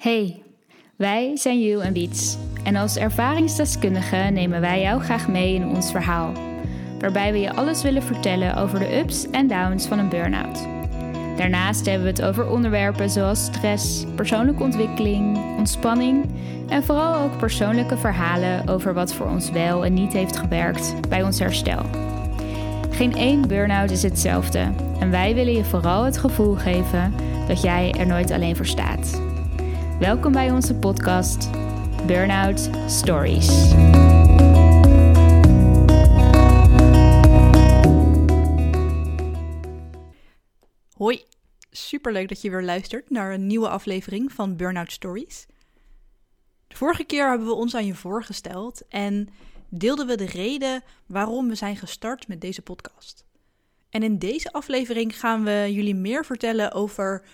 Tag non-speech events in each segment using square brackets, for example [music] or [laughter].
Hey, wij zijn You en Beats. En als ervaringsdeskundige nemen wij jou graag mee in ons verhaal. Waarbij we je alles willen vertellen over de ups en downs van een burn-out. Daarnaast hebben we het over onderwerpen zoals stress, persoonlijke ontwikkeling, ontspanning en vooral ook persoonlijke verhalen over wat voor ons wel en niet heeft gewerkt bij ons herstel. Geen één burn-out is hetzelfde en wij willen je vooral het gevoel geven dat jij er nooit alleen voor staat. Welkom bij onze podcast Burnout Stories. Hoi, superleuk dat je weer luistert naar een nieuwe aflevering van Burnout Stories. De vorige keer hebben we ons aan je voorgesteld en deelden we de reden waarom we zijn gestart met deze podcast. En in deze aflevering gaan we jullie meer vertellen over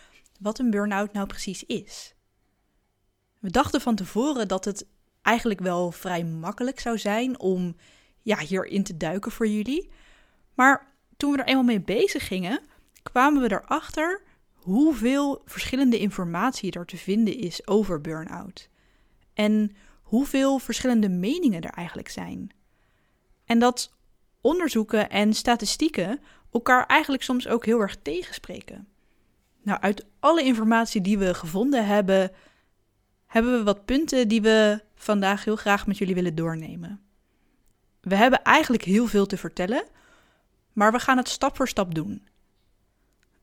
wat een burn-out nou precies is. We dachten van tevoren dat het eigenlijk wel vrij makkelijk zou zijn om ja, hierin te duiken voor jullie. Maar toen we er eenmaal mee bezig gingen, kwamen we erachter hoeveel verschillende informatie er te vinden is over burn-out. En hoeveel verschillende meningen er eigenlijk zijn. En dat onderzoeken en statistieken elkaar eigenlijk soms ook heel erg tegenspreken. Nou, uit alle informatie die we gevonden hebben, hebben we wat punten die we vandaag heel graag met jullie willen doornemen. We hebben eigenlijk heel veel te vertellen, maar we gaan het stap voor stap doen.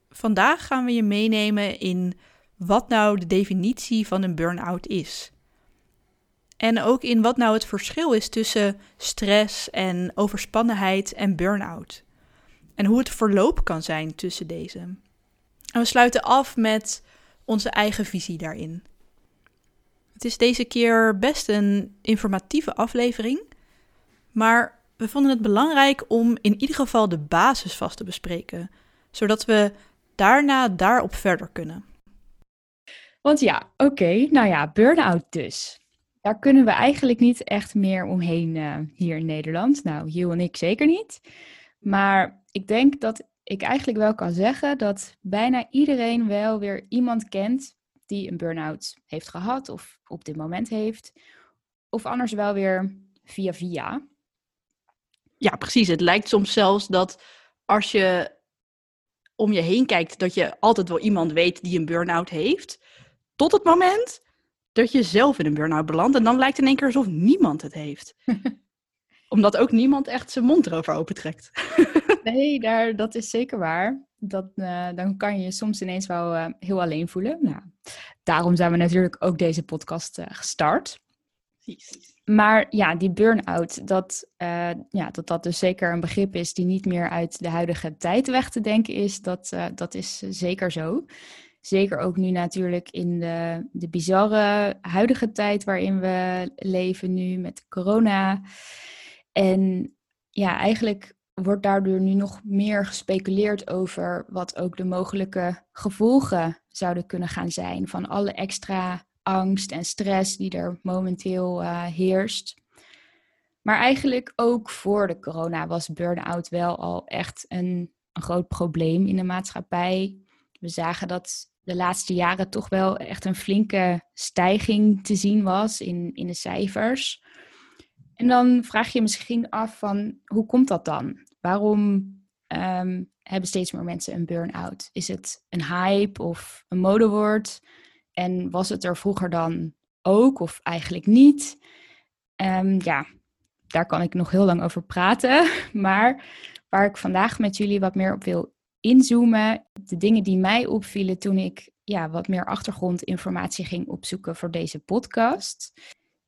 Vandaag gaan we je meenemen in wat nou de definitie van een burn-out is. En ook in wat nou het verschil is tussen stress en overspannenheid en burn-out. En hoe het verloop kan zijn tussen deze. En we sluiten af met onze eigen visie daarin. Het is deze keer best een informatieve aflevering, maar we vonden het belangrijk om in ieder geval de basis vast te bespreken, zodat we daarna daarop verder kunnen. Want ja, oké, nou ja, burn-out dus. Daar kunnen we eigenlijk niet echt meer omheen uh, hier in Nederland. Nou, Hugh en ik zeker niet. Maar ik denk dat ik eigenlijk wel kan zeggen dat bijna iedereen wel weer iemand kent die een burn-out heeft gehad of op dit moment heeft. Of anders wel weer via via. Ja, precies. Het lijkt soms zelfs dat als je om je heen kijkt, dat je altijd wel iemand weet die een burn-out heeft. Tot het moment dat je zelf in een burn-out belandt. En dan lijkt het in één keer alsof niemand het heeft. [laughs] Omdat ook niemand echt zijn mond erover opentrekt. Nee, daar, dat is zeker waar. Dat, uh, dan kan je je soms ineens wel uh, heel alleen voelen. Nou, daarom zijn we natuurlijk ook deze podcast uh, gestart. Precies. Maar ja, die burn-out, dat, ja, dat dat dus zeker een begrip is die niet meer uit de huidige tijd weg te denken is, dat, dat is zeker zo. Zeker ook nu natuurlijk in de, de bizarre huidige tijd waarin we leven nu met corona. En ja, eigenlijk wordt daardoor nu nog meer gespeculeerd over wat ook de mogelijke gevolgen zouden kunnen gaan zijn van alle extra angst en stress die er momenteel uh, heerst. Maar eigenlijk ook voor de corona was burn-out wel al echt een, een groot probleem in de maatschappij. We zagen dat de laatste jaren toch wel echt een flinke stijging te zien was in, in de cijfers. En dan vraag je je misschien af van hoe komt dat dan? Waarom um, hebben steeds meer mensen een burn-out? Is het een hype of een modewoord? En was het er vroeger dan ook of eigenlijk niet? Um, ja, daar kan ik nog heel lang over praten. [laughs] Maar waar ik vandaag met jullie wat meer op wil inzoomen, de dingen die mij opvielen toen ik ja, wat meer achtergrondinformatie ging opzoeken voor deze podcast.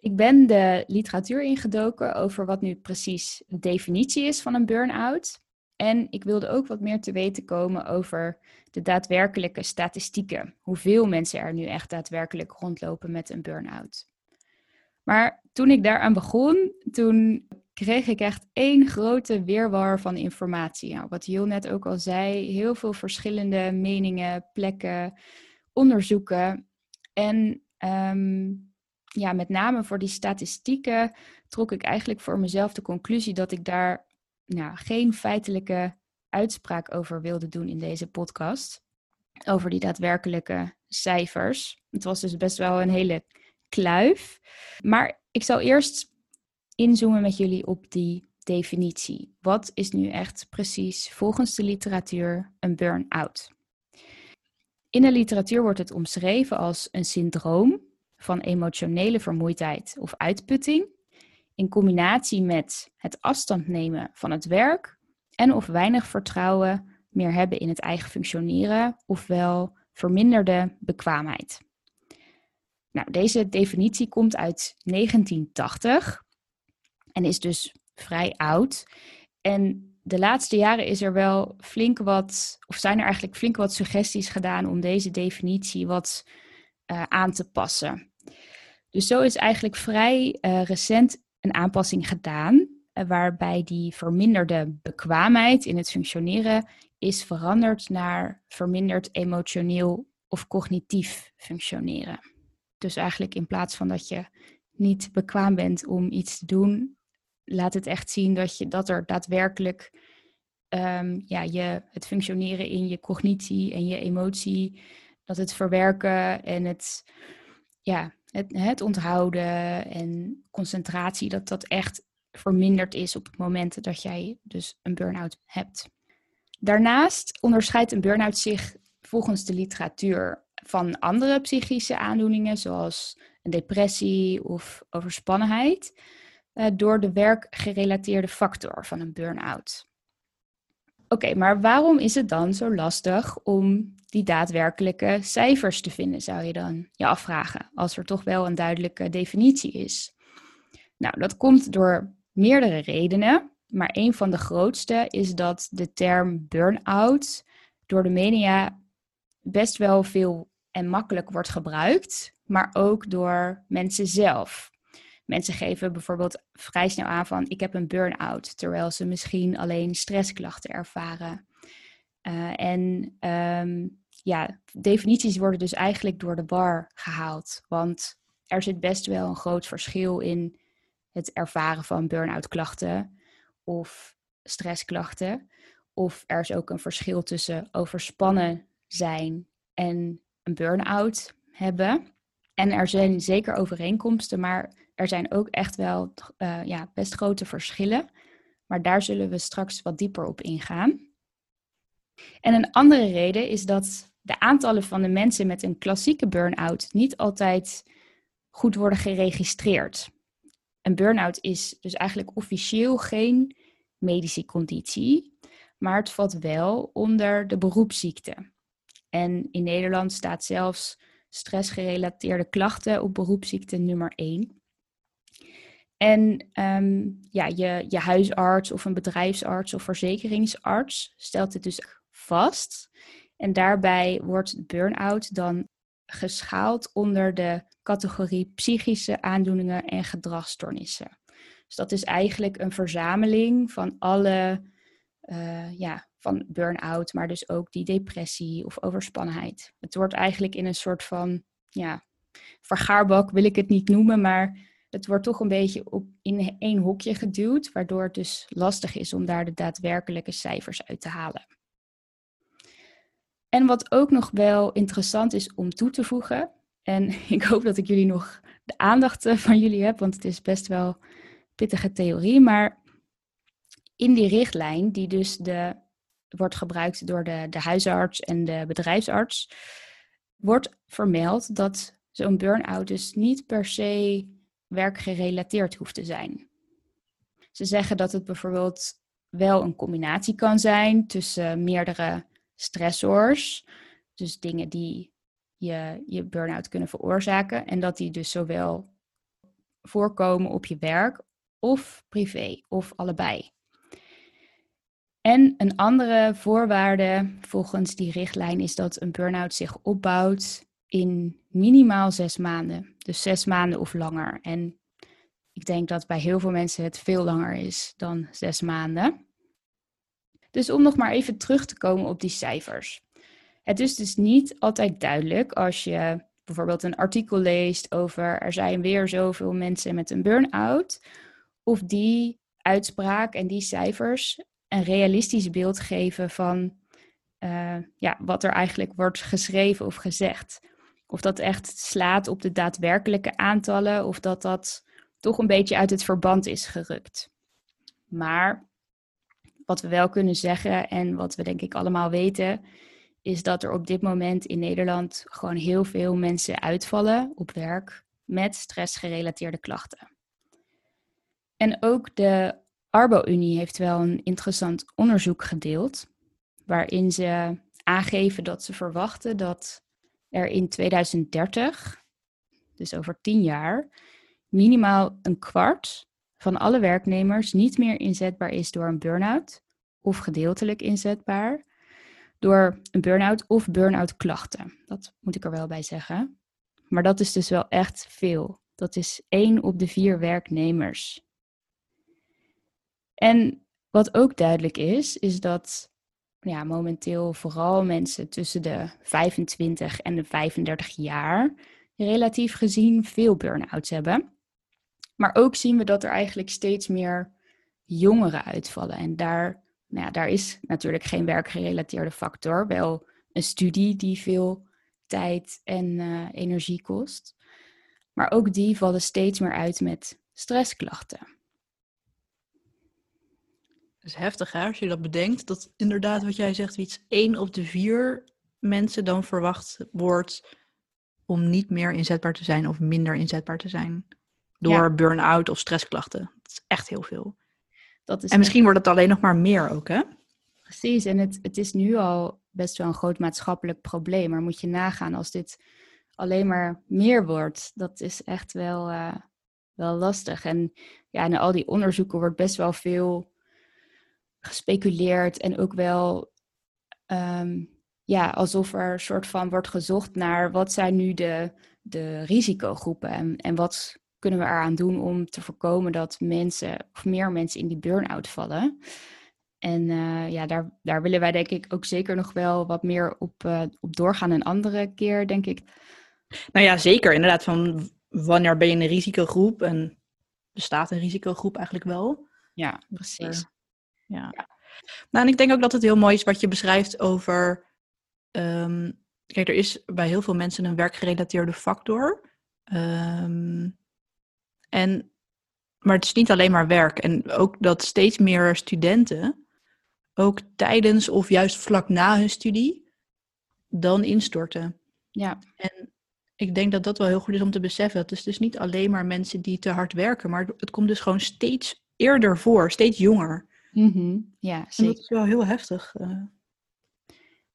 Ik ben de literatuur ingedoken over wat nu precies de definitie is van een burn-out. En ik wilde ook wat meer te weten komen over de daadwerkelijke statistieken. Hoeveel mensen er nu echt daadwerkelijk rondlopen met een burn-out. Maar toen ik daaraan begon, toen kreeg ik echt één grote weerwar van informatie. Nou, wat Jill net ook al zei, heel veel verschillende meningen, plekken, onderzoeken. En um, ja, met name voor die statistieken trok ik eigenlijk voor mezelf de conclusie dat ik daar nou, geen feitelijke uitspraak over wilde doen in deze podcast. Over die daadwerkelijke cijfers. Het was dus best wel een hele kluif. Maar ik zal eerst inzoomen met jullie op die definitie. Wat is nu echt precies volgens de literatuur een burn-out? In de literatuur wordt het omschreven als een syndroom van emotionele vermoeidheid of uitputting, in combinatie met het afstand nemen van het werk en of weinig vertrouwen meer hebben in het eigen functioneren, ofwel verminderde bekwaamheid. Nou, deze definitie komt uit 1980 en is dus vrij oud. En de laatste jaren is er wel flink wat, of zijn er eigenlijk flink wat suggesties gedaan om deze definitie wat uh, aan te passen. Dus zo is eigenlijk vrij uh, recent een aanpassing gedaan, uh, waarbij die verminderde bekwaamheid in het functioneren is veranderd naar verminderd emotioneel of cognitief functioneren. Dus eigenlijk in plaats van dat je niet bekwaam bent om iets te doen, laat het echt zien dat, je, dat er daadwerkelijk um, ja, je, het functioneren in je cognitie en je emotie, dat het verwerken en het, ja, het, het onthouden en concentratie, dat dat echt verminderd is op het moment dat jij dus een burn-out hebt. Daarnaast onderscheidt een burn-out zich volgens de literatuur van andere psychische aandoeningen, zoals een depressie of overspannenheid, eh, door de werkgerelateerde factor van een burn-out. Oké, maar waarom is het dan zo lastig om die daadwerkelijke cijfers te vinden, zou je dan je afvragen, als er toch wel een duidelijke definitie is? Nou, dat komt door meerdere redenen, maar een van de grootste is dat de term burn-out door de media best wel veel en makkelijk wordt gebruikt, maar ook door mensen zelf. Mensen geven bijvoorbeeld vrij snel aan van ik heb een burn-out, terwijl ze misschien alleen stressklachten ervaren. Uh, en um, ja, definities worden dus eigenlijk door de bar gehaald, want er zit best wel een groot verschil in het ervaren van burn-out klachten of stressklachten. Of er is ook een verschil tussen overspannen zijn en een burn-out hebben. En er zijn zeker overeenkomsten, maar er zijn ook echt wel uh, ja, best grote verschillen. Maar daar zullen we straks wat dieper op ingaan. En een andere reden is dat de aantallen van de mensen met een klassieke burn-out niet altijd goed worden geregistreerd. Een burn-out is dus eigenlijk officieel geen medische conditie, maar het valt wel onder de beroepsziekte. En in Nederland staat zelfs stressgerelateerde klachten op beroepsziekte nummer 1. En um, ja, je, je huisarts of een bedrijfsarts of verzekeringsarts stelt het dus vast. En daarbij wordt burn-out dan geschaald onder de categorie psychische aandoeningen en gedragsstoornissen. Dus dat is eigenlijk een verzameling van alle, uh, ja, van burn-out, maar dus ook die depressie of overspannenheid. Het wordt eigenlijk in een soort van, ja, vergaarbak wil ik het niet noemen, maar het wordt toch een beetje op, in één hokje geduwd, waardoor het dus lastig is om daar de daadwerkelijke cijfers uit te halen. En wat ook nog wel interessant is om toe te voegen, en [laughs] ik hoop dat ik jullie nog de aandacht eh, van jullie heb, want het is best wel pittige theorie, maar in die richtlijn, die dus de, wordt gebruikt door de, de huisarts en de bedrijfsarts, wordt vermeld dat zo'n burn-out dus niet per se werkgerelateerd hoeft te zijn. Ze zeggen dat het bijvoorbeeld wel een combinatie kan zijn tussen meerdere stressors, dus dingen die je, je burn-out kunnen veroorzaken, en dat die dus zowel voorkomen op je werk of privé of allebei. En een andere voorwaarde volgens die richtlijn is dat een burn-out zich opbouwt in minimaal zes maanden. Dus zes maanden of langer. En ik denk dat bij heel veel mensen het veel langer is dan zes maanden. Dus om nog maar even terug te komen op die cijfers. Het is dus niet altijd duidelijk als je bijvoorbeeld een artikel leest over er zijn weer zoveel mensen met een burn-out, of die uitspraak en die cijfers een realistisch beeld geven van uh, ja, wat er eigenlijk wordt geschreven of gezegd. of dat echt slaat op de daadwerkelijke aantallen of dat dat toch een beetje uit het verband is gerukt. Maar wat we wel kunnen zeggen en wat we denk ik allemaal weten, is dat er op dit moment in Nederland gewoon heel veel mensen uitvallen op werk met stressgerelateerde klachten. En ook de Arbo-Unie heeft wel een interessant onderzoek gedeeld, waarin ze aangeven dat ze verwachten dat er in 2030, dus over tien jaar, minimaal een kwart van alle werknemers niet meer inzetbaar is door een burn-out of gedeeltelijk inzetbaar door een burn-out of burn-out klachten. Dat moet ik er wel bij zeggen. Maar dat is dus wel echt veel. Dat is één op de vier werknemers. En wat ook duidelijk is, is dat ja, momenteel vooral mensen tussen de 25 en de 35 jaar relatief gezien veel burn-outs hebben. Maar ook zien we dat er eigenlijk steeds meer jongeren uitvallen. En daar, nou ja, daar is natuurlijk geen werkgerelateerde factor, wel een studie die veel tijd en uh, energie kost. Maar ook die vallen steeds meer uit met stressklachten. Dat is heftig hè, als je dat bedenkt. Dat inderdaad wat jij zegt, iets één op de vier mensen dan verwacht wordt om niet meer inzetbaar te zijn of minder inzetbaar te zijn. Door burn-out of stressklachten. Dat is echt heel veel. Dat is en misschien wordt het alleen nog maar meer ook, hè? Precies, en het, het is nu al best wel een groot maatschappelijk probleem. Maar moet je nagaan als dit alleen maar meer wordt. Dat is echt wel, uh, wel lastig. En ja, in al die onderzoeken wordt best wel veel gespeculeerd en ook wel ehm, ja, alsof er een soort van wordt gezocht naar wat zijn nu de, de risicogroepen en, en wat kunnen we eraan doen om te voorkomen dat mensen of meer mensen in die burn-out vallen. En uh, ja, daar, daar willen wij denk ik ook zeker nog wel wat meer op, uh, op doorgaan een andere keer, denk ik. Nou ja, zeker. Inderdaad, van wanneer ben je een risicogroep en bestaat een risicogroep eigenlijk wel? Ja, precies. Uh, ja. ja. Nou, en ik denk ook dat het heel mooi is wat je beschrijft over. Um, kijk, er is bij heel veel mensen een werkgerelateerde factor. Um, en, maar het is niet alleen maar werk. En ook dat steeds meer studenten, ook tijdens of juist vlak na hun studie, dan instorten. Ja. En ik denk dat dat wel heel goed is om te beseffen. Het is dus niet alleen maar mensen die te hard werken, maar het komt dus gewoon steeds eerder voor, steeds jonger. Mm Ja, zeker. dat is wel heel heftig. Uh.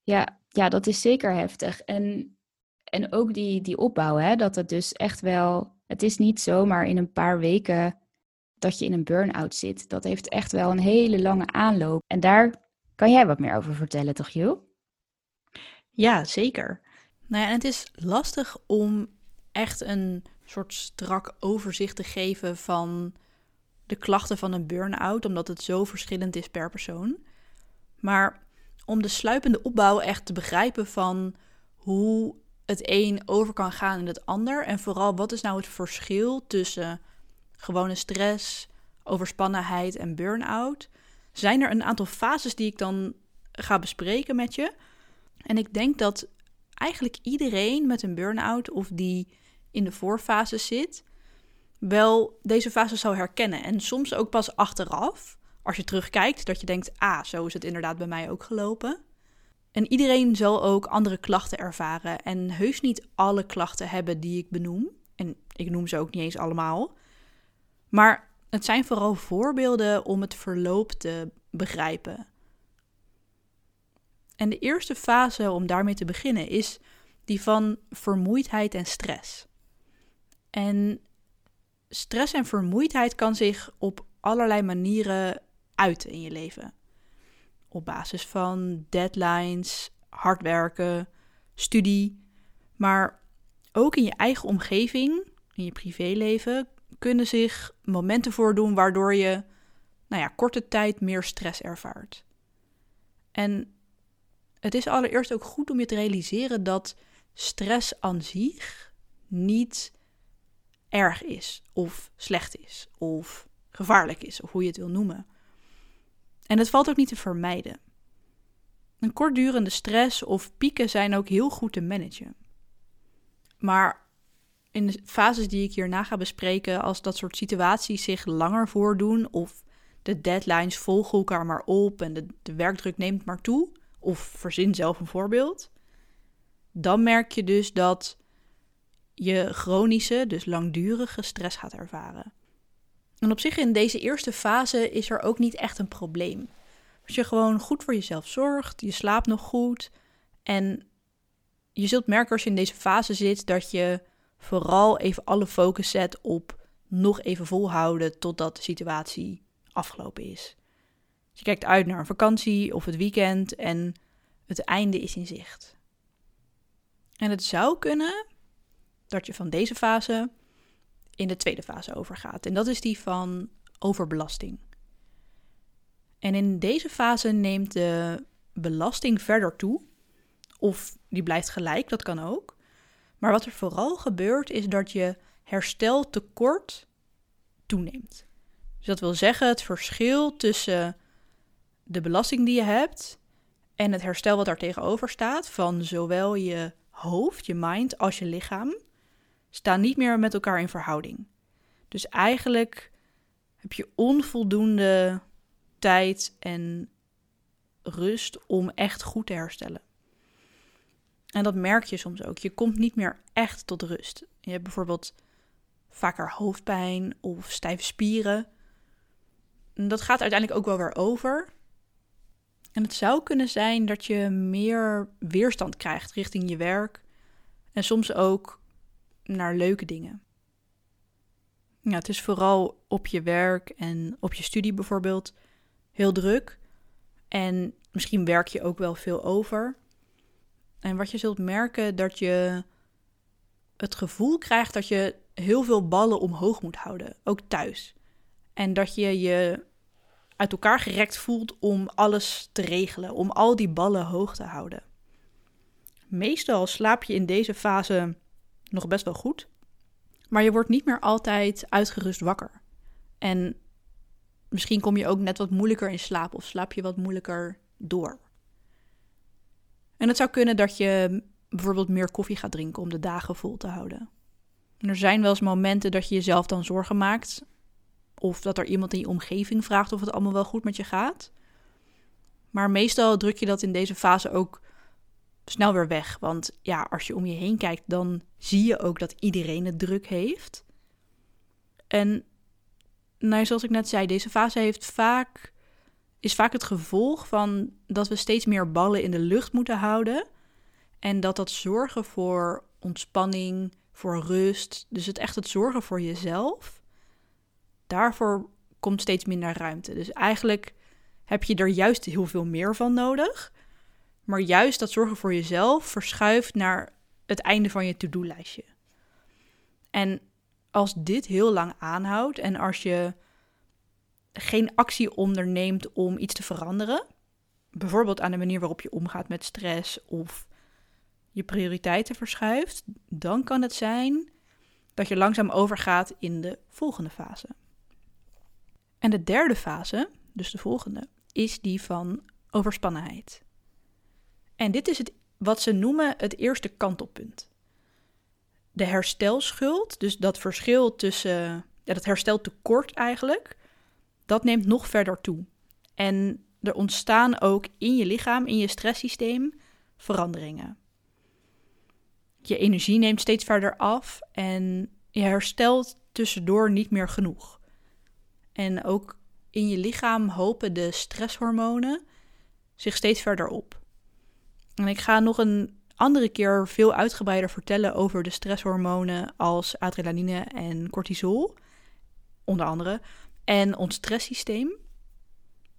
Ja, ja, dat is zeker heftig. En, en ook die, die opbouw, hè, dat het dus echt wel... Het is niet zomaar in een paar weken dat je in een burn-out zit. Dat heeft echt wel een hele lange aanloop. En daar kan jij wat meer over vertellen, toch, Joe? Ja, zeker. Nou ja, het is lastig om echt een soort strak overzicht te geven van de klachten van een burn-out, omdat het zo verschillend is per persoon. Maar om de sluipende opbouw echt te begrijpen van hoe het een over kan gaan in het ander. En vooral wat is nou het verschil tussen gewone stress, overspannenheid en burn-out. Zijn er een aantal fases die ik dan ga bespreken met je. En ik denk dat eigenlijk iedereen met een burn-out of die in de voorfase zit, wel deze fase zou herkennen. En soms ook pas achteraf, als je terugkijkt, dat je denkt: ah, zo is het inderdaad bij mij ook gelopen. En iedereen zal ook andere klachten ervaren. En heus niet alle klachten hebben die ik benoem. En ik noem ze ook niet eens allemaal. Maar het zijn vooral voorbeelden om het verloop te begrijpen. En de eerste fase om daarmee te beginnen is die van vermoeidheid en stress. En stress en vermoeidheid kan zich op allerlei manieren uiten in je leven. Op basis van deadlines, hard werken, studie. Maar ook in je eigen omgeving, in je privéleven, kunnen zich momenten voordoen waardoor je, nou ja, korte tijd meer stress ervaart. En het is allereerst ook goed om je te realiseren dat stress aan zich niet erg is, of slecht is, of gevaarlijk is, of hoe je het wil noemen. En het valt ook niet te vermijden. Een kortdurende stress of pieken zijn ook heel goed te managen. Maar in de fases die ik hierna ga bespreken, als dat soort situaties zich langer voordoen of de deadlines volgen elkaar maar op en de, de werkdruk neemt maar toe, of verzin zelf een voorbeeld, dan merk je dus dat je chronische, dus langdurige stress gaat ervaren. En op zich in deze eerste fase is er ook niet echt een probleem. Als je gewoon goed voor jezelf zorgt, je slaapt nog goed en je zult merken als je in deze fase zit dat je vooral even alle focus zet op nog even volhouden totdat de situatie afgelopen is. Dus je kijkt uit naar een vakantie of het weekend en het einde is in zicht. En het zou kunnen dat je van deze fase in de tweede fase overgaat. En dat is die van overbelasting. En in deze fase neemt de belasting verder toe. Of die blijft gelijk, dat kan ook. Maar wat er vooral gebeurt is dat je hersteltekort toeneemt. Dus dat wil zeggen het verschil tussen de belasting die je hebt en het herstel wat daar tegenover staat van zowel je hoofd, je mind, als je lichaam, staan niet meer met elkaar in verhouding. Dus eigenlijk heb je onvoldoende tijd en rust om echt goed te herstellen. En dat merk je soms ook. Je komt niet meer echt tot rust. Je hebt bijvoorbeeld vaker hoofdpijn of stijve spieren. En dat gaat uiteindelijk ook wel weer over. En het zou kunnen zijn dat je meer weerstand krijgt richting je werk en soms ook naar leuke dingen. Ja, het is vooral op je werk en op je studie bijvoorbeeld heel druk. En misschien werk je ook wel veel over. En wat je zult merken dat je het gevoel krijgt dat je heel veel ballen omhoog moet houden, ook thuis. En dat je je uit elkaar gerekt voelt om alles te regelen, om al die ballen hoog te houden. Meestal slaap je in deze fase nog best wel goed, maar je wordt niet meer altijd uitgerust wakker. En misschien kom je ook net wat moeilijker in slaap of slaap je wat moeilijker door. En het zou kunnen dat je bijvoorbeeld meer koffie gaat drinken om de dagen vol te houden. er zijn wel eens momenten dat je jezelf dan zorgen maakt. Of dat er iemand in je omgeving vraagt of het allemaal wel goed met je gaat. Maar meestal druk je dat in deze fase ook snel weer weg. Want ja, als je om je heen kijkt, dan zie je ook dat iedereen het druk heeft. En nou, zoals ik net zei, deze fase heeft vaak is vaak het gevolg van dat we steeds meer ballen in de lucht moeten houden. En dat dat zorgen voor ontspanning, voor rust, dus het echt het zorgen voor jezelf, daarvoor komt steeds minder ruimte. Dus eigenlijk heb je er juist heel veel meer van nodig. Maar juist dat zorgen voor jezelf verschuift naar het einde van je to-do-lijstje. En als dit heel lang aanhoudt en als je geen actie onderneemt om iets te veranderen, bijvoorbeeld aan de manier waarop je omgaat met stress of je prioriteiten verschuift, dan kan het zijn dat je langzaam overgaat in de volgende fase. En de derde fase, dus de volgende, is die van overspannenheid. En dit is het, wat ze noemen het eerste kantelpunt. De herstelschuld, dus dat verschil tussen, ja, dat hersteltekort eigenlijk, dat neemt nog verder toe. En er ontstaan ook in je lichaam, in je stresssysteem, veranderingen. Je energie neemt steeds verder af en je herstelt tussendoor niet meer genoeg. En ook in je lichaam hopen de stresshormonen zich steeds verder op. En ik ga nog een andere keer veel uitgebreider vertellen over de stresshormonen als adrenaline en cortisol, onder andere en ons stresssysteem.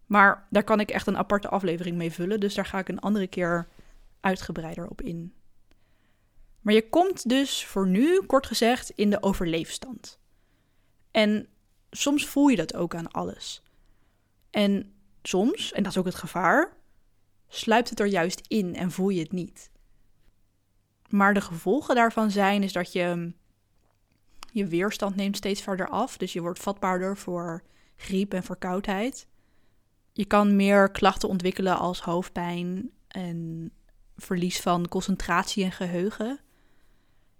Maar daar kan ik echt een aparte aflevering mee vullen, dus daar ga ik een andere keer uitgebreider op in. Maar je komt dus voor nu, kort gezegd, in de overleefstand. En soms voel je dat ook aan alles. En soms, en dat is ook het gevaar, sluipt het er juist in en voel je het niet. Maar de gevolgen daarvan zijn is dat je je weerstand neemt steeds verder af, dus je wordt vatbaarder voor griep en verkoudheid. Je kan meer klachten ontwikkelen als hoofdpijn en verlies van concentratie en geheugen.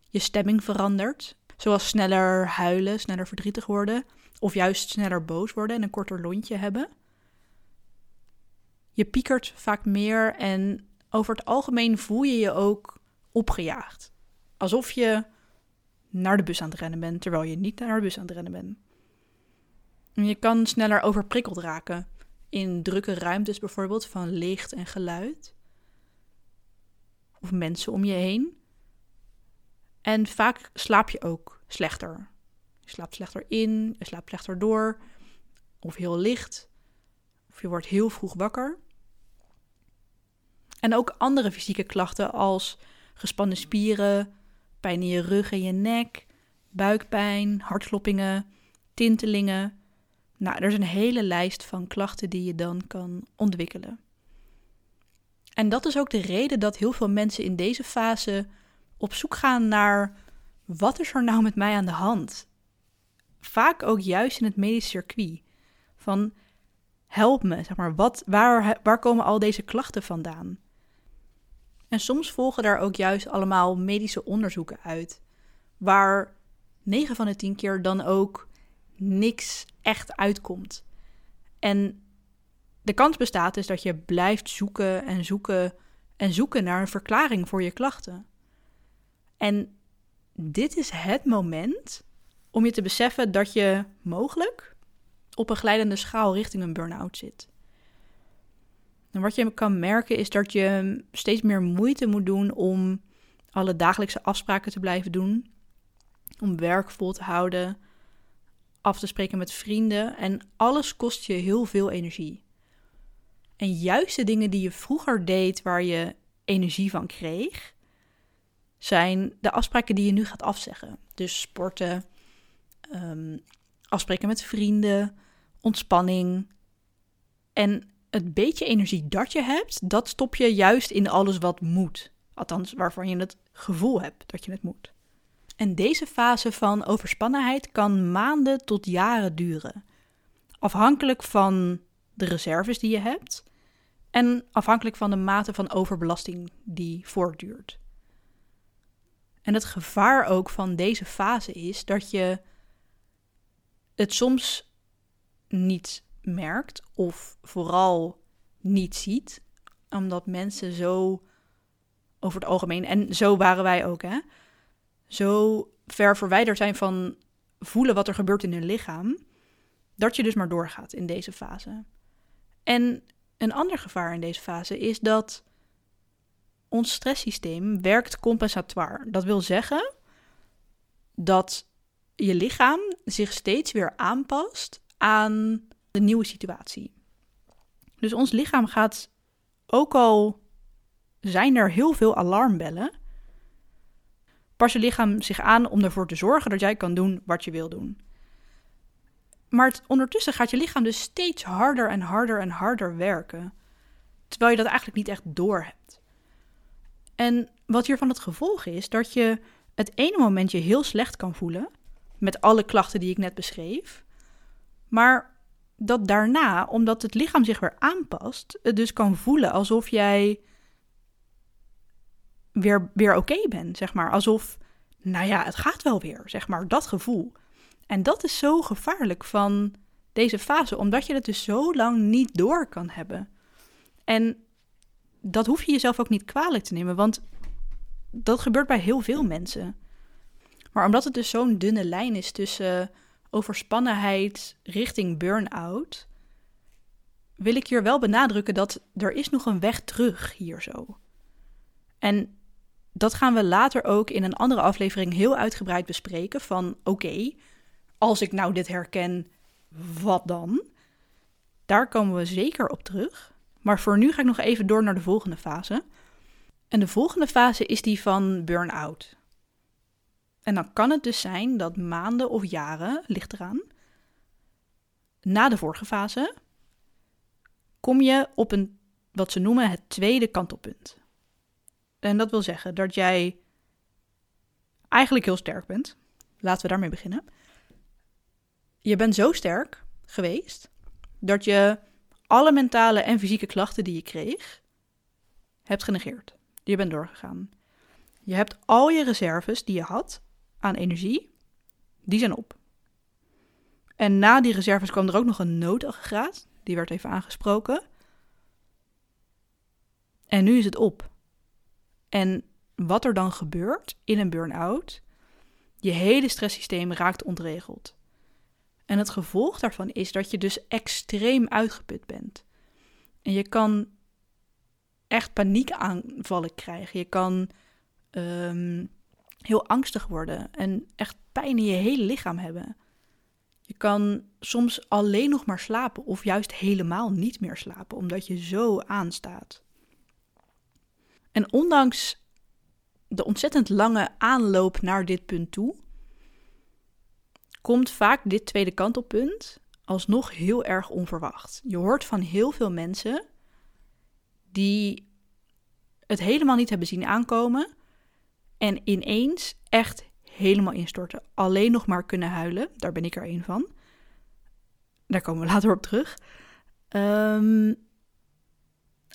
je stemming verandert. Zoals sneller huilen, sneller verdrietig worden. Of juist sneller boos worden en een korter lontje hebben. Je piekert vaak meer en over het algemeen voel je je ook opgejaagd. Alsof je naar de bus aan het rennen bent, terwijl je niet naar de bus aan het rennen bent. En je kan sneller overprikkeld raken in drukke ruimtes bijvoorbeeld van licht en geluid. Of mensen om je heen. En vaak slaap je ook slechter. Je slaapt slechter in, je slaapt slechter door, of heel licht, je wordt heel vroeg wakker. En ook andere fysieke klachten als gespannen spieren, pijn in je rug en je nek, buikpijn, hartkloppingen, tintelingen. Nou, er is een hele lijst van klachten die je dan kan ontwikkelen. En dat is ook de reden dat heel veel mensen in deze fase op zoek gaan naar wat is er nou met mij aan de hand? Vaak ook juist in het medisch circuit. Van help me, zeg maar, wat, waar, waar komen al deze klachten vandaan? En soms volgen daar ook juist allemaal medische onderzoeken uit, waar 9 van de 10 keer dan ook niks echt uitkomt. En de kans bestaat dus dat je blijft zoeken en zoeken en zoeken naar een verklaring voor je klachten. En dit is het moment om je te beseffen dat je mogelijk op een glijdende schaal richting een burn-out zit. En wat je kan merken is dat je steeds meer moeite moet doen om alle dagelijkse afspraken te blijven doen, om werk vol te houden, af te spreken met vrienden en alles kost je heel veel energie. En juist de dingen die je vroeger deed waar je energie van kreeg, zijn de afspraken die je nu gaat afzeggen. Dus sporten, um, afspreken met vrienden, ontspanning. En het beetje energie dat je hebt, dat stop je juist in alles wat moet. Althans, waarvan je het gevoel hebt dat je het moet. En deze fase van overspannenheid kan maanden tot jaren duren. Afhankelijk van de reserves die je hebt en afhankelijk van de mate van overbelasting die voortduurt. En het gevaar ook van deze fase is dat je het soms niet merkt of vooral niet ziet, omdat mensen zo over het algemeen, en zo waren wij ook, hè, zo ver verwijderd zijn van voelen wat er gebeurt in hun lichaam, dat je dus maar doorgaat in deze fase. En een ander gevaar in deze fase is dat ons stresssysteem werkt compensatoire. Dat wil zeggen dat je lichaam zich steeds weer aanpast aan de nieuwe situatie. Dus ons lichaam gaat, ook al zijn er heel veel alarmbellen, pas je lichaam zich aan om ervoor te zorgen dat jij kan doen wat je wil doen. Maar ondertussen gaat je lichaam dus steeds harder en harder en harder werken, terwijl je dat eigenlijk niet echt door hebt. En wat hiervan het gevolg is, dat je het ene moment je heel slecht kan voelen, met alle klachten die ik net beschreef, maar dat daarna, omdat het lichaam zich weer aanpast, het dus kan voelen alsof jij weer, weer oké bent, zeg maar. Alsof, nou ja, het gaat wel weer, zeg maar, dat gevoel. En dat is zo gevaarlijk van deze fase, omdat je het dus zo lang niet door kan hebben. En dat hoef je jezelf ook niet kwalijk te nemen, want dat gebeurt bij heel veel mensen. Maar omdat het dus zo'n dunne lijn is tussen overspannenheid richting burn-out, wil ik hier wel benadrukken dat er is nog een weg terug hier zo. En dat gaan we later ook in een andere aflevering heel uitgebreid bespreken van oké, als ik nou dit herken, wat dan? Daar komen we zeker op terug. Maar voor nu ga ik nog even door naar de volgende fase. En de volgende fase is die van burn-out. En dan kan het dus zijn dat maanden of jaren, ligt eraan, na de vorige fase, kom je op een, wat ze noemen het tweede kantelpunt. En dat wil zeggen dat jij eigenlijk heel sterk bent. Laten we daarmee beginnen. Je bent zo sterk geweest dat je alle mentale en fysieke klachten die je kreeg, hebt genegeerd. Je bent doorgegaan. Je hebt al je reserves die je had aan energie, die zijn op. En na die reserves kwam er ook nog een noodaggregaat. Die werd even aangesproken. En nu is het op. En wat er dan gebeurt in een burn-out, je hele stresssysteem raakt ontregeld. En het gevolg daarvan is dat je dus extreem uitgeput bent. En je kan echt paniekaanvallen krijgen. Je kan um, heel angstig worden en echt pijn in je hele lichaam hebben. Je kan soms alleen nog maar slapen of juist helemaal niet meer slapen, omdat je zo aanstaat. En ondanks de ontzettend lange aanloop naar dit punt toe, komt vaak dit tweede kantelpunt alsnog heel erg onverwacht. Je hoort van heel veel mensen die het helemaal niet hebben zien aankomen en ineens echt helemaal instorten. Alleen nog maar kunnen huilen. Daar ben ik er een van. Daar komen we [laughs] later op terug. Ehm,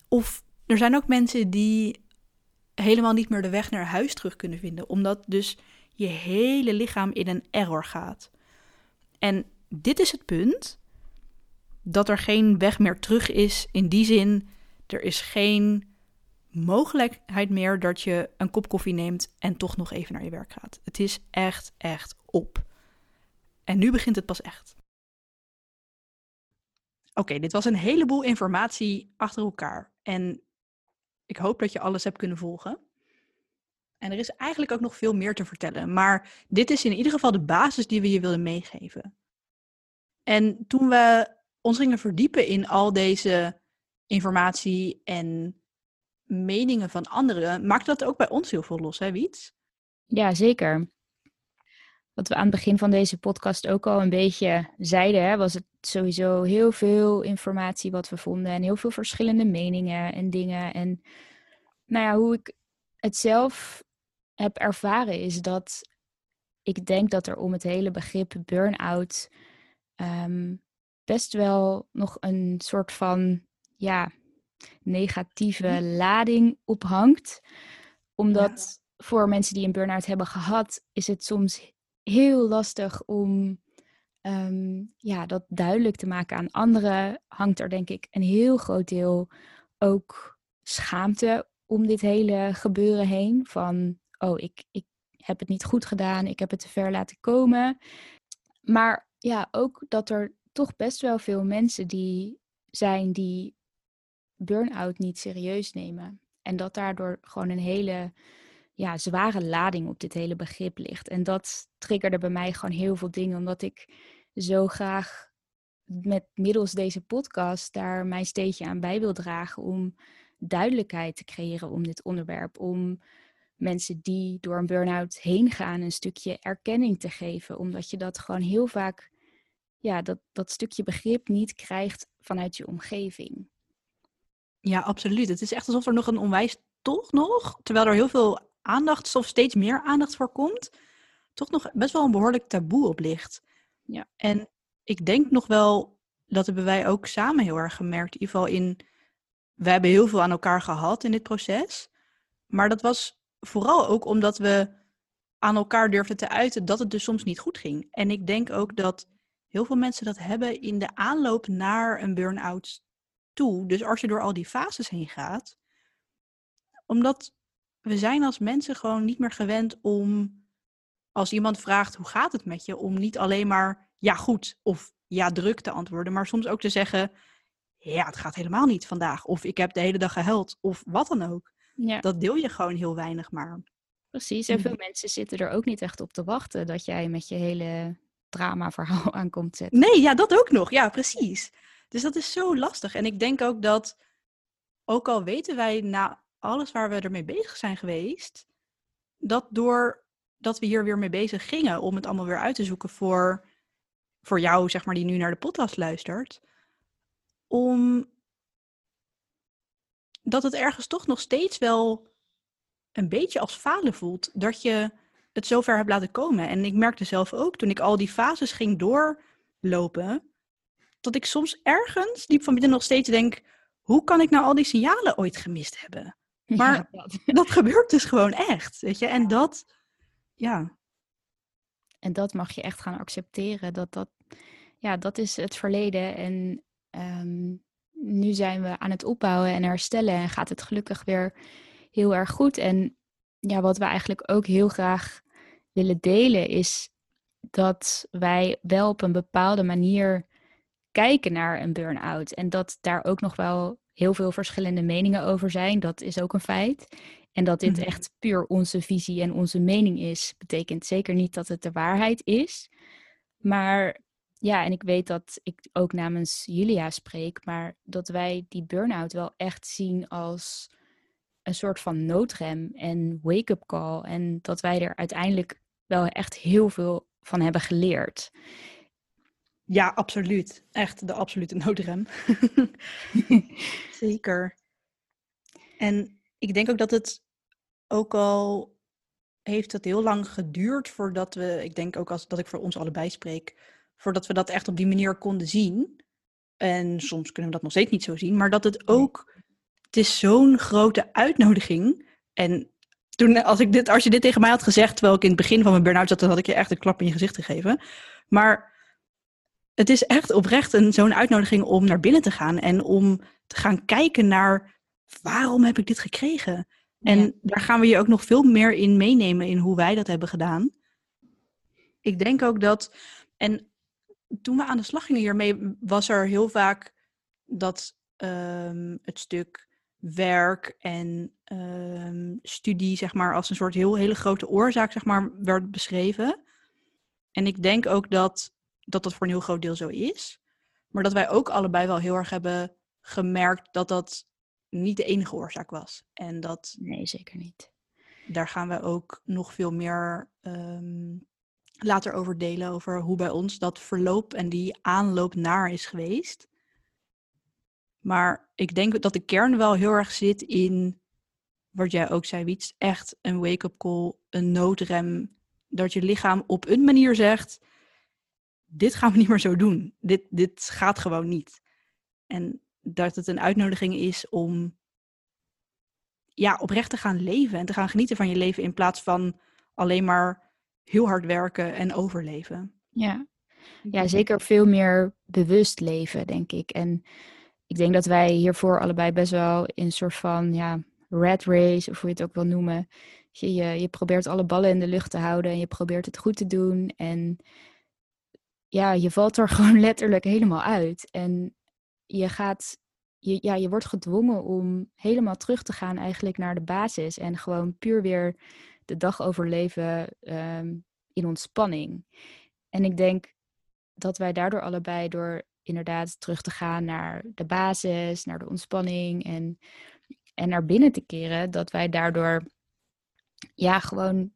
of er zijn ook mensen die helemaal niet meer de weg naar huis terug kunnen vinden, omdat dus je hele lichaam in een error gaat. En dit is het punt dat er geen weg meer terug is in die zin, er is geen mogelijkheid meer dat je een kop koffie neemt en toch nog even naar je werk gaat. Het is echt, echt op. En nu begint het pas echt. Oké, dit was een heleboel informatie achter elkaar. En ik hoop dat je alles hebt kunnen volgen. En er is eigenlijk ook nog veel meer te vertellen. Maar dit is in ieder geval de basis die we je willen meegeven. En toen we ons gingen verdiepen in al deze informatie en meningen van anderen, maakt dat ook bij ons heel veel los, hè, Wiets? Ja, zeker. Wat we aan het begin van deze podcast ook al een beetje zeiden, hè, was het sowieso heel veel informatie wat we vonden en heel veel verschillende meningen en dingen. En nou ja, hoe ik het zelf heb ervaren is dat ik denk dat er om het hele begrip burn-out ehm, best wel nog een soort van ja, negatieve hm. lading ophangt. Omdat voor mensen die een burn-out hebben gehad, is het soms heel lastig om ehm, ja, dat duidelijk te maken aan anderen. Hangt er denk ik een heel groot deel ook schaamte om dit hele gebeuren heen. Van, oh, ik, ik heb het niet goed gedaan, ik heb het te ver laten komen. Maar ja, ook dat er toch best wel veel mensen die zijn die burn-out niet serieus nemen. En dat daardoor gewoon een hele ja, zware lading op dit hele begrip ligt. En dat triggerde bij mij gewoon heel veel dingen, omdat ik zo graag met middels deze podcast daar mijn steentje aan bij wil dragen om duidelijkheid te creëren om dit onderwerp. Om mensen die door een burn-out heen gaan een stukje erkenning te geven. Omdat je dat gewoon heel vaak, ja, dat, dat stukje begrip niet krijgt vanuit je omgeving. Ja, absoluut. Het is echt alsof er nog een onwijs toch nog, terwijl er heel veel aandacht, of steeds meer aandacht voor komt, toch nog best wel een behoorlijk taboe op ligt. Ja. En ik denk nog wel, dat hebben wij ook samen heel erg gemerkt, in ieder geval in, we hebben heel veel aan elkaar gehad in dit proces, maar dat was vooral ook omdat we aan elkaar durfden te uiten dat het dus soms niet goed ging. En ik denk ook dat heel veel mensen dat hebben in de aanloop naar een burn-out toe. Dus als je door al die fases heen gaat, omdat we zijn als mensen gewoon niet meer gewend om, als iemand vraagt hoe gaat het met je, om niet alleen maar ja goed of ja druk te antwoorden, maar soms ook te zeggen, ja het gaat helemaal niet vandaag, of ik heb de hele dag gehuild, of wat dan ook. Ja. Dat deel je gewoon heel weinig maar. Precies, en veel mm. mensen zitten er ook niet echt op te wachten dat jij met je hele drama-verhaal [laughs] aankomt zetten. Nee, ja, dat ook nog. Ja, precies. Dus dat is zo lastig. En ik denk ook dat, ook al weten wij na alles waar we ermee bezig zijn geweest, dat door dat we hier weer mee bezig gingen om het allemaal weer uit te zoeken voor, voor jou, zeg maar, die nu naar de podcast luistert, om dat het ergens toch nog steeds wel een beetje als falen voelt. Dat je het zover hebt laten komen. En ik merkte zelf ook, toen ik al die fases ging doorlopen, dat ik soms ergens diep van binnen nog steeds denk: hoe kan ik nou al die signalen ooit gemist hebben? Maar dat. [laughs] dat. gebeurt dus gewoon echt, weet je. En dat, ja. En dat mag je echt gaan accepteren. Dat dat, ja, dat is het verleden. En ehm, nu zijn we aan het opbouwen en herstellen. En gaat het gelukkig weer heel erg goed. En ja, wat we eigenlijk ook heel graag willen delen is dat wij wel op een bepaalde manier kijken naar een burn-out. En dat daar ook nog wel heel veel verschillende meningen over zijn. Dat is ook een feit. En dat dit mhm. echt puur onze visie en onze mening is, betekent zeker niet dat het de waarheid is. Maar ja, en ik weet dat ik ook namens Julia spreek, maar dat wij die burn-out wel echt zien als een soort van noodrem en wake-up call. En dat wij er uiteindelijk wel echt heel veel van hebben geleerd. Ja, absoluut. Echt de absolute noodrem. [laughs] Zeker. En ik denk ook dat het ook al heeft het heel lang geduurd voordat we, ik denk ook als dat ik voor ons allebei spreek, voordat we dat echt op die manier konden zien. En soms kunnen we dat nog steeds niet zo zien, maar dat het ook, het is zo'n grote uitnodiging. En toen, als, ik dit, als je dit tegen mij had gezegd, terwijl ik in het begin van mijn burn-out zat, dan had ik je echt een klap in je gezicht gegeven. Maar het is echt oprecht een, zo'n uitnodiging om naar binnen te gaan en om te gaan kijken naar waarom heb ik dit gekregen? En daar gaan we je ook nog veel meer in meenemen in hoe wij dat hebben gedaan. Ik denk ook dat, en toen we aan de slag gingen hiermee, was er heel vaak dat ehm, het stuk werk en ehm, studie, zeg maar, als een soort heel hele grote oorzaak, zeg maar, werd beschreven. En ik denk ook dat dat dat voor een heel groot deel zo is. Maar dat wij ook allebei wel heel erg hebben gemerkt dat dat niet de enige oorzaak was. En dat. Nee, zeker niet. Daar gaan we ook nog veel meer um, later over delen. Over hoe bij ons dat verloop en die aanloop naar is geweest. Maar ik denk dat de kern wel heel erg zit in. Wat jij ook zei, Wiets. Echt een wake-up call, een noodrem. Dat je lichaam op een manier zegt dit gaan we niet meer zo doen. Dit, dit gaat gewoon niet. En dat het een uitnodiging is om ja, oprecht te gaan leven en te gaan genieten van je leven in plaats van alleen maar heel hard werken en overleven. Ja, ja zeker veel meer bewust leven, denk ik. En ik denk dat wij hiervoor allebei best wel in een soort van ja, red race, of hoe je het ook wil noemen. Je, je, je probeert alle ballen in de lucht te houden en je probeert het goed te doen. En ja, je valt er [laughs] gewoon letterlijk helemaal uit. En je gaat, je, ja, je wordt gedwongen om helemaal terug te gaan eigenlijk naar de basis. En gewoon puur weer de dag overleven um, in ontspanning. En ik denk dat wij daardoor allebei door inderdaad terug te gaan naar de basis, naar de ontspanning en, en naar binnen te keren, dat wij daardoor ja, gewoon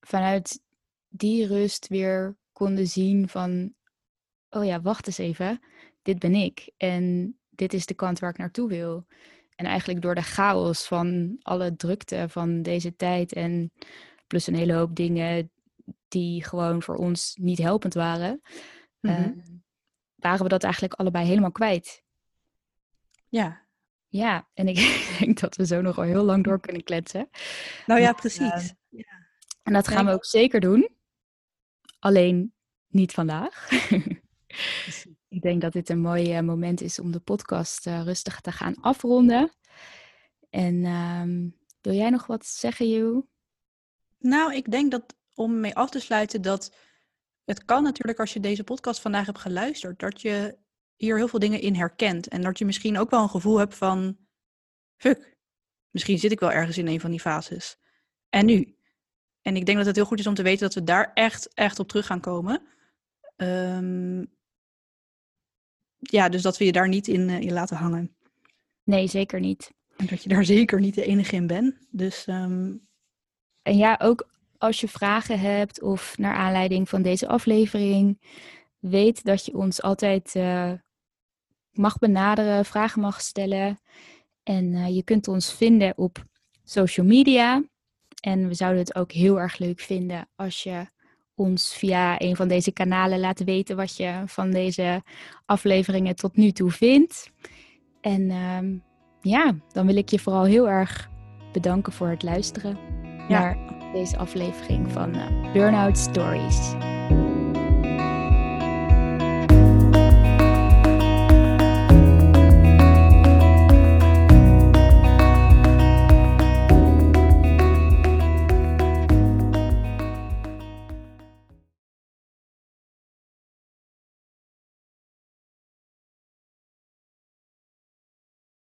vanuit die rust weer konden zien van, oh ja, wacht eens even, dit ben ik en dit is de kant waar ik naartoe wil. En eigenlijk door de chaos van alle drukte van deze tijd en plus een hele hoop dingen die gewoon voor ons niet helpend waren, mm waren we dat eigenlijk allebei helemaal kwijt. Ja. Ja, en ik [laughs] denk dat we zo nog wel heel lang door kunnen kletsen. Nou ja, precies. Uh, ja. En dat gaan we ook zeker doen. Alleen niet vandaag. ik denk dat dit een mooi eh, moment is om de podcast uh, rustig te gaan afronden. En um, wil jij nog wat zeggen, Joe? Nou, ik denk dat om mee af te sluiten dat het kan natuurlijk als je deze podcast vandaag hebt geluisterd, dat je hier heel veel dingen in herkent. En dat je misschien ook wel een gevoel hebt van, fuck, misschien zit ik wel ergens in een van die fases. En nu? En ik denk dat het heel goed is om te weten dat we daar echt, echt op terug gaan komen. Um, ja, dus dat we je daar niet in, uh, in laten hangen. Nee, zeker niet. En dat je daar [laughs] zeker niet de enige in bent. Dus, um... En ja, ook als je vragen hebt of naar aanleiding van deze aflevering, weet dat je ons altijd uh, mag benaderen, vragen mag stellen. En uh, je kunt ons vinden op social media. En we zouden het ook heel erg leuk vinden als je ons via een van deze kanalen laten weten wat je van deze afleveringen tot nu toe vindt. En um, ja, dan wil ik je vooral heel erg bedanken voor het luisteren naar deze aflevering van uh, Burnout Stories.